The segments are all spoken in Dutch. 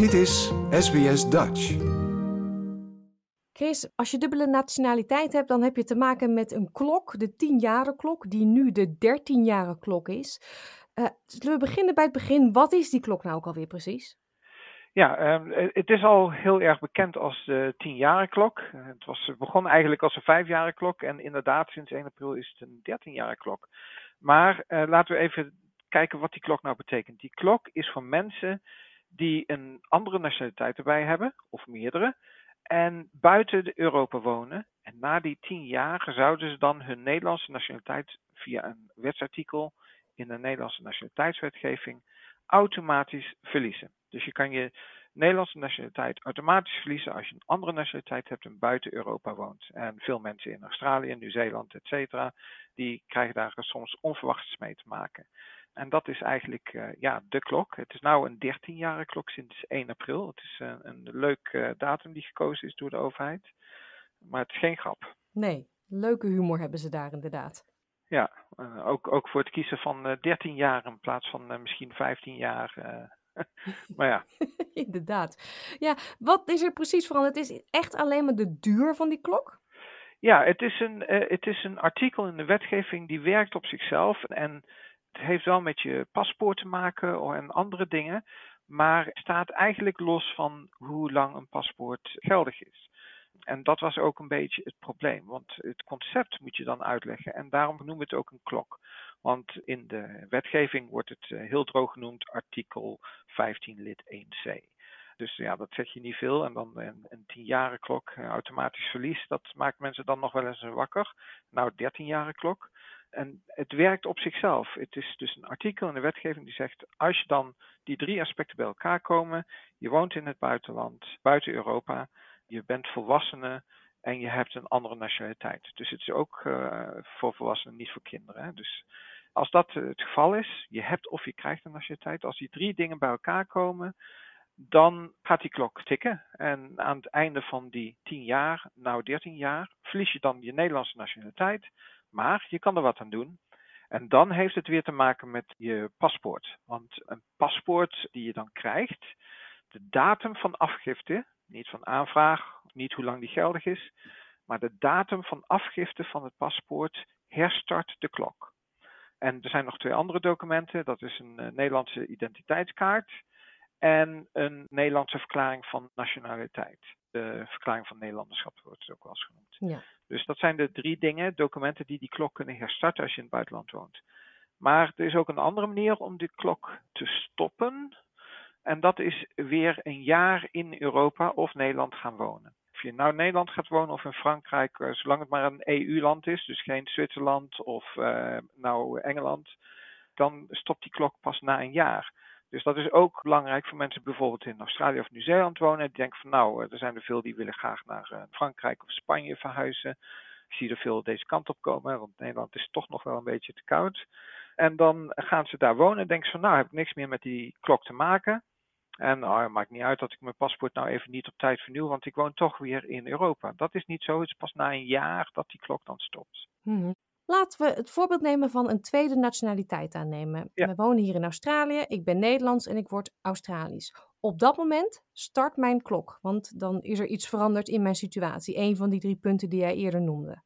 Dit is SBS Dutch. Chris, als je dubbele nationaliteit hebt, dan heb je te maken met een klok, de 10-jaren klok, die nu de 13-jaren klok is. Uh, zullen we beginnen bij het begin? Wat is die klok nou ook alweer precies? Ja, um, het is al heel erg bekend als de 10-jaren klok. Het was, begon eigenlijk als een 5-jaren klok en inderdaad sinds 1 april is het een 13-jaren klok. Maar uh, laten we even kijken wat die klok nou betekent. Die klok is voor mensen die een andere nationaliteit erbij hebben, of meerdere, en buiten Europa wonen. En na die tien jaar zouden ze dan hun Nederlandse nationaliteit via een wetsartikel in de Nederlandse nationaliteitswetgeving automatisch verliezen. Dus je kan je Nederlandse nationaliteit automatisch verliezen als je een andere nationaliteit hebt en buiten Europa woont. En veel mensen in Australië, Nieuw-Zeeland, et cetera, die krijgen daar soms onverwachts mee te maken. En dat is eigenlijk uh, ja, de klok. Het is nu een 13-jarige klok sinds 1 april. Het is een, een leuk uh, datum die gekozen is door de overheid. Maar het is geen grap. Nee, leuke humor hebben ze daar inderdaad. Ja, ook, ook voor het kiezen van 13 jaar in plaats van misschien 15 jaar. maar ja. inderdaad. Ja, wat is er precies veranderd? Het is echt alleen maar de duur van die klok? Ja, het is een, het is een artikel in de wetgeving die werkt op zichzelf. En het heeft wel met je paspoort te maken en andere dingen, maar staat eigenlijk los van hoe lang een paspoort geldig is. En dat was ook een beetje het probleem, want het concept moet je dan uitleggen en daarom noemen we het ook een klok. Want in de wetgeving wordt het eh, heel droog genoemd artikel 15 lid 1c. Dus ja, dat zeg je niet veel. En dan een, een 10-jaren klok, automatisch verlies, dat maakt mensen dan nog wel eens wakker. Nou, 13-jaren klok. En het werkt op zichzelf. Het is dus een artikel in de wetgeving die zegt: als je dan die drie aspecten bij elkaar komen, je woont in het buitenland, buiten Europa, je bent volwassene en je hebt een andere nationaliteit. Dus het is ook uh, voor volwassenen, niet voor kinderen. Dus als dat het geval is, je hebt of je krijgt een nationaliteit, als die drie dingen bij elkaar komen, dan gaat die klok tikken. En aan het einde van die 10 jaar, nou 13 jaar, verlies je dan je Nederlandse nationaliteit. Maar je kan er wat aan doen. En dan heeft het weer te maken met je paspoort. Want een paspoort die je dan krijgt, de datum van afgifte, niet van aanvraag, niet hoe lang die geldig is, maar de datum van afgifte van het paspoort herstart de klok. En er zijn nog twee andere documenten. Dat is een uh, Nederlandse identiteitskaart en een Nederlandse verklaring van nationaliteit. De verklaring van Nederlanderschap wordt het ook wel eens genoemd. Ja. Dus dat zijn de drie dingen, documenten die die klok kunnen herstarten als je in het buitenland woont. Maar er is ook een andere manier om die klok te stoppen. En dat is weer een jaar in Europa of Nederland gaan wonen. Of je nou in Nederland gaat wonen of in Frankrijk, eh, zolang het maar een EU-land is, dus geen Zwitserland of uh, nou Engeland, dan stopt die klok pas na een jaar. Dus dat is ook belangrijk voor mensen bijvoorbeeld in Australië of Nieuw-Zeeland wonen. Die denken van nou, eh, er zijn er veel die willen graag naar uh, Frankrijk of Spanje verhuizen. Ik zie er veel deze kant op komen, want Nederland is toch nog wel een beetje te koud. En dan gaan ze daar wonen en denken ze van nou, heb ik niks meer met die klok te maken. En nou, maakt niet uit dat ik mijn paspoort nou even niet op tijd vernieuw, want ik woon toch weer in Europa. Dat is niet zo. Het is pas na een jaar dat die klok dan stopt. Hmm. Laten we het voorbeeld nemen van een tweede nationaliteit aannemen. We wonen hier in Australië, ik ben Nederlands en ik word Australisch. Op dat moment start mijn klok, want dan is er iets veranderd in mijn situatie. Een van die drie punten die jij eerder noemde.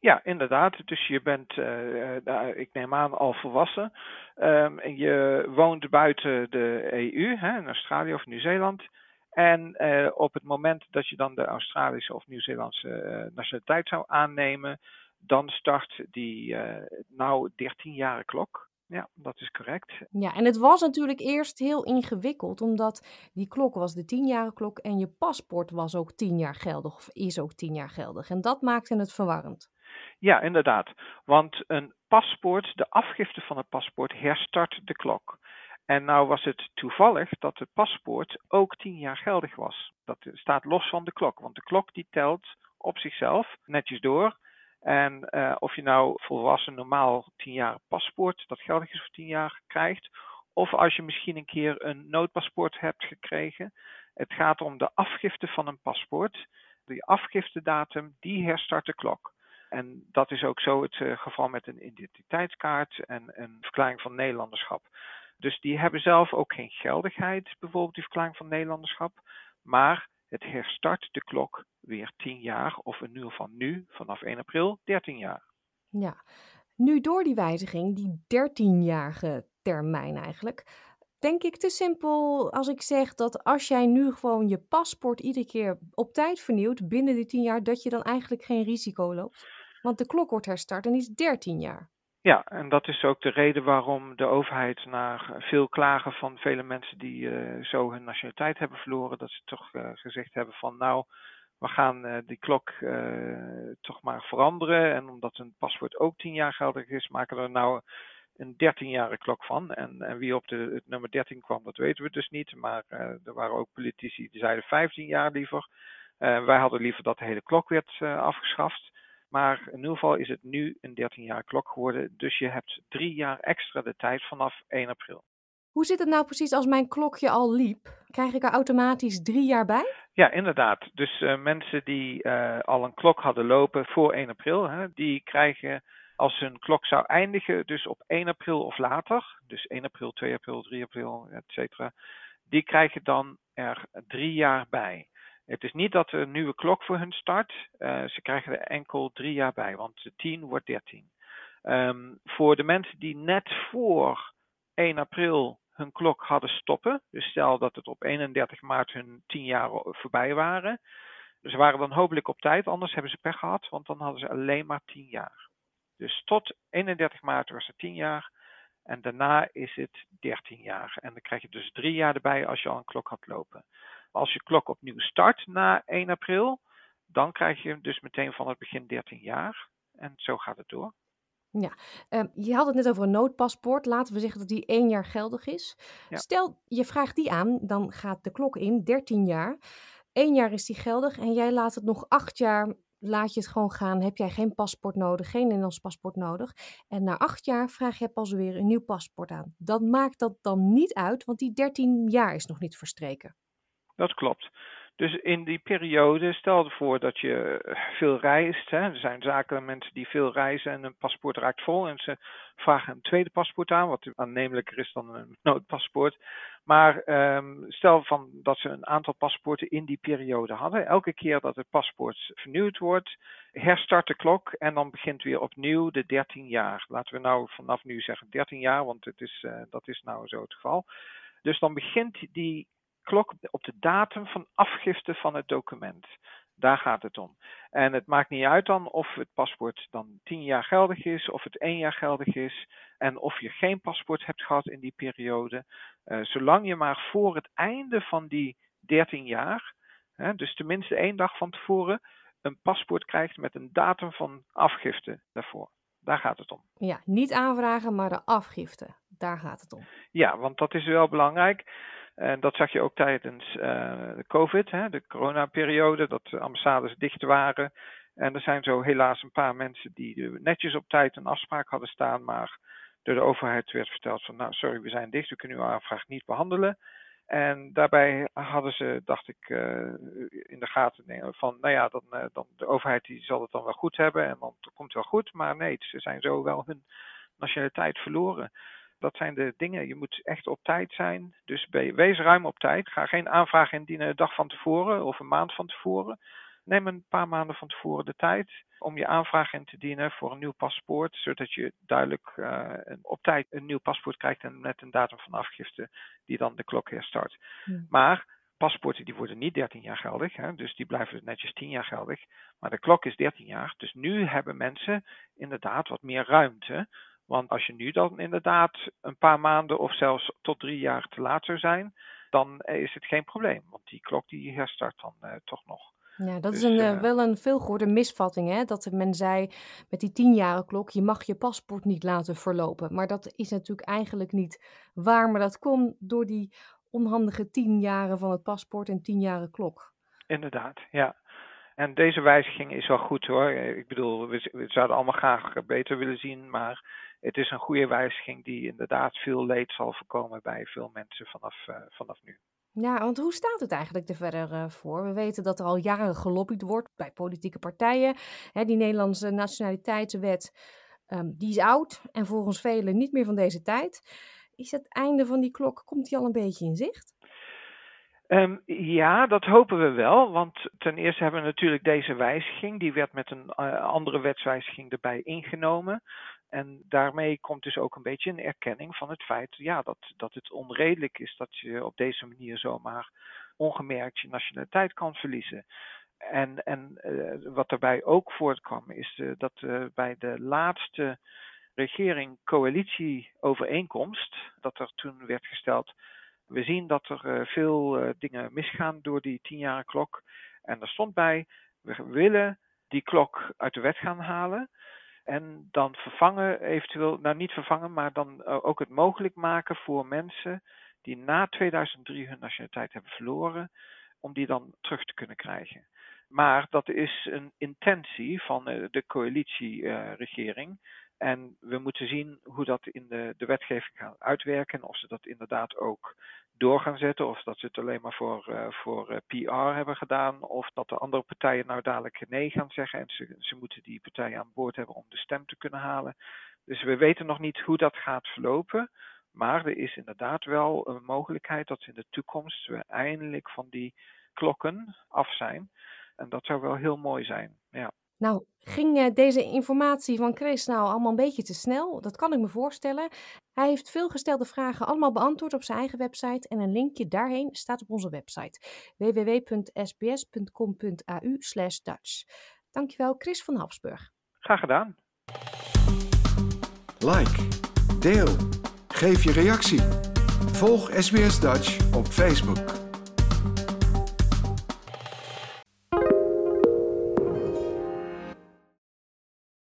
Ja, inderdaad. Dus je bent, uh, ik neem aan, al volwassen. Um, en je woont buiten de EU, hè, in Australië of Nieuw-Zeeland. En uh, op het moment dat je dan de Australische of Nieuw-Zeelandse nationaliteit zou aannemen, dan start die uh, nou 13-jarige klok. Ja, dat is correct. Ja, en het was natuurlijk eerst heel ingewikkeld, omdat die klok was de 10-jarige klok en je paspoort was ook 10 jaar geldig, of is ook 10 jaar geldig. En dat maakte het verwarrend. Ja, inderdaad. Want een paspoort, de afgifte van het paspoort, herstart de klok. En nou was het toevallig dat het paspoort ook 10 jaar geldig was. Dat staat los van de klok, want de klok die telt op zichzelf netjes door. En uh, of je nou volwassen normaal 10 jaar paspoort, dat geldig is voor 10 jaar, krijgt. Of als je misschien een keer een noodpaspoort hebt gekregen. Het gaat om de afgifte van een paspoort. Die afgiftedatum, die herstart de klok. En dat is ook zo het uh, geval met een identiteitskaart en een verklaring van Nederlanderschap. Dus die hebben zelf ook geen geldigheid, bijvoorbeeld die verklaring van Nederlanderschap. Maar het herstart de klok weer 10 jaar, of in ieder geval nu, vanaf 1 april, 13 jaar. Ja, nu door die wijziging, die 13-jarige termijn eigenlijk, denk ik te simpel als ik zeg dat als jij nu gewoon je paspoort iedere keer op tijd vernieuwt binnen die 10 jaar, dat je dan eigenlijk geen risico loopt. Want de klok wordt herstart en die is 13 jaar. Ja, en dat is ook de reden waarom de overheid naar veel klagen van vele mensen die uh, zo hun nationaliteit hebben verloren, dat ze toch uh, gezegd hebben van nou, we gaan uh, die klok toch maar veranderen. En omdat een paspoort ook 10 jaar geldig is, maken we er nou een 13-jarige klok van. En, en, wie op de, het nummer 13 kwam, dat weten we dus niet. Maar er waren ook politici die zeiden 15 jaar liever. wij hadden liever dat de hele klok werd afgeschaft. Maar in ieder geval is het nu een 13 jaar klok geworden. Dus je hebt drie jaar extra de tijd vanaf 1 april. Hoe zit het nou precies als mijn klokje al liep? Krijg ik er automatisch drie jaar bij? Ja, inderdaad. Dus uh, mensen die uh, al een klok hadden lopen voor 1 april, hè, die krijgen als hun klok zou eindigen, dus op 1 april of later, dus 1 april, 2 april, 3 april, et cetera, die krijgen dan er drie jaar bij. Het is niet dat er een nieuwe klok voor hun start. Uh, ze krijgen er enkel drie jaar bij, want de 10 wordt 13. Um, voor de mensen die net voor 1 april hun klok hadden stoppen, dus stel dat het op 31 maart hun 10 jaar voorbij waren, ze waren dan hopelijk op tijd, anders hebben ze pech gehad, want dan hadden ze alleen maar 10 jaar. Dus tot 31 maart was het 10 jaar en daarna is het 13 jaar. En dan krijg je dus drie jaar erbij als je al een klok had lopen. Als je klok opnieuw start na 1 april, dan krijg je dus meteen van het begin 13 jaar. En zo gaat het door. Ja, uh, je had het net over een noodpaspoort. Laten we zeggen dat die één jaar geldig is. Ja. Stel, je vraagt die aan, dan gaat de klok in, 13 jaar. Eén jaar is die geldig en jij laat het nog acht jaar, laat je het gewoon gaan. Heb jij geen paspoort nodig, geen Nederlands paspoort nodig. En na acht jaar vraag je pas weer een nieuw paspoort aan. Dan maakt dat dan niet uit, want die 13 jaar is nog niet verstreken. Dat klopt. Dus in die periode, stel ervoor dat je eh, veel reist. Hè. Er zijn zaken mensen die veel reizen en een paspoort raakt vol. En ze vragen een tweede paspoort aan, wat aannemelijker is dan een noodpaspoort. Maar um, stel van dat ze een aantal paspoorten in die periode hadden. Elke keer dat het paspoort vernieuwd wordt, herstart de klok en dan begint weer opnieuw de 13 jaar. Laten we nou vanaf nu zeggen 13 jaar, want het is, uh, dat is nou zo het geval. Dus dan begint die klok op de datum van afgifte van het document. Daar gaat het om. En het maakt niet uit dan of het paspoort dan 10 jaar geldig is, of het 1 jaar geldig is, en of je geen paspoort hebt gehad in die periode. Uh, zolang je maar voor het einde van die 13 jaar, hè, dus tenminste één dag van tevoren, een paspoort krijgt met een datum van afgifte daarvoor. Daar gaat het om. Ja, niet aanvragen, maar de afgifte. Daar gaat het om. Ja, want dat is wel belangrijk. En dat zag je ook tijdens uh, de COVID, hè, de coronaperiode, dat de ambassades dicht waren. En er zijn zo helaas een paar mensen die netjes op tijd een afspraak hadden staan, maar door de overheid werd verteld van, nou sorry, we zijn dicht, we kunnen uw aanvraag niet behandelen. En daarbij hadden ze, dacht ik, uh, in de gaten nemen van, nou ja, dan, dan de overheid die zal het dan wel goed hebben en dan komt het wel goed. Maar nee, ze zijn zo wel hun nationaliteit verloren. Dat zijn de dingen. Je moet echt op tijd zijn. Dus wees ruim op tijd. Ga geen aanvraag indienen een dag van tevoren of een maand van tevoren. Neem een paar maanden van tevoren de tijd om je aanvraag in te dienen voor een nieuw paspoort, zodat je duidelijk uh, op tijd een nieuw paspoort krijgt en met een datum van afgifte die dan de klok herstart. Maar paspoorten die worden niet 13 jaar geldig, hè, dus die blijven dus netjes 10 jaar geldig. Maar de klok is 13 jaar, dus nu hebben mensen inderdaad wat meer ruimte want als je nu dan inderdaad een paar maanden of zelfs tot drie jaar te laat zou zijn, dan is het geen probleem. Want die klok die herstart dan uh, toch nog. Ja, dat dus, is een, uh, wel een veelgehoorde misvatting. Hè? Dat men zei met die tienjaren klok, je mag je paspoort niet laten verlopen. Maar dat is natuurlijk eigenlijk niet waar. Maar dat komt door die onhandige tien jaren van het paspoort en tien jaren klok. Inderdaad, ja. En deze wijziging is wel goed hoor. Ik bedoel, we, zouden allemaal graag beter willen zien, maar het is een goede wijziging die inderdaad veel leed zal voorkomen bij veel mensen vanaf, uh, vanaf nu. Ja, want hoe staat het eigenlijk er verder uh, voor? We weten dat er al jaren gelobbyd wordt bij politieke partijen. Hè, die Nederlandse nationaliteitswet, um, die is oud en volgens velen niet meer van deze tijd. Is het einde van die klok, komt die al een beetje in zicht? Um, ja, dat hopen we wel. Want ten eerste hebben we natuurlijk deze wijziging. Die werd met een uh, andere wetswijziging erbij ingenomen. En daarmee komt dus ook een beetje een erkenning van het feit ja, dat, dat het onredelijk is dat je op deze manier zomaar ongemerkt je nationaliteit kan verliezen. En, en uh, wat daarbij ook voortkwam is uh, dat bij de laatste regering coalitieovereenkomst, dat er toen werd gesteld, we zien dat er veel dingen misgaan door die tienjarige klok. En er stond bij, we willen die klok uit de wet gaan halen. En dan vervangen, eventueel, nou niet vervangen, maar dan ook het mogelijk maken voor mensen die na 2003 hun nationaliteit hebben verloren, om die dan terug te kunnen krijgen. Maar dat is een intentie van eh, de coalitieregering. En we moeten zien hoe dat in de, de wetgeving gaat uitwerken. Of ze dat inderdaad ook door gaan zetten. Of dat ze het alleen maar voor, uh, voor uh, PR hebben gedaan. Of dat de andere partijen nou dadelijk nee gaan zeggen. En ze, ze moeten die partijen aan boord hebben om de stem te kunnen halen. Dus we weten nog niet hoe dat gaat verlopen. Maar er is inderdaad wel een mogelijkheid dat in de toekomst we eindelijk van die klokken af zijn. En dat zou wel heel mooi zijn. Ja. Nou, ging eh, deze informatie van Chris nou allemaal een beetje te snel? Dat kan ik me voorstellen. Hij heeft veel gestelde vragen allemaal beantwoord op zijn eigen website en een linkje daarheen staat op onze website www.sbs.com.au/dutch. Dankjewel, Chris van Habsburg. Graag gedaan. Like, deel, geef je reactie. Volg SBS Dutch op Facebook.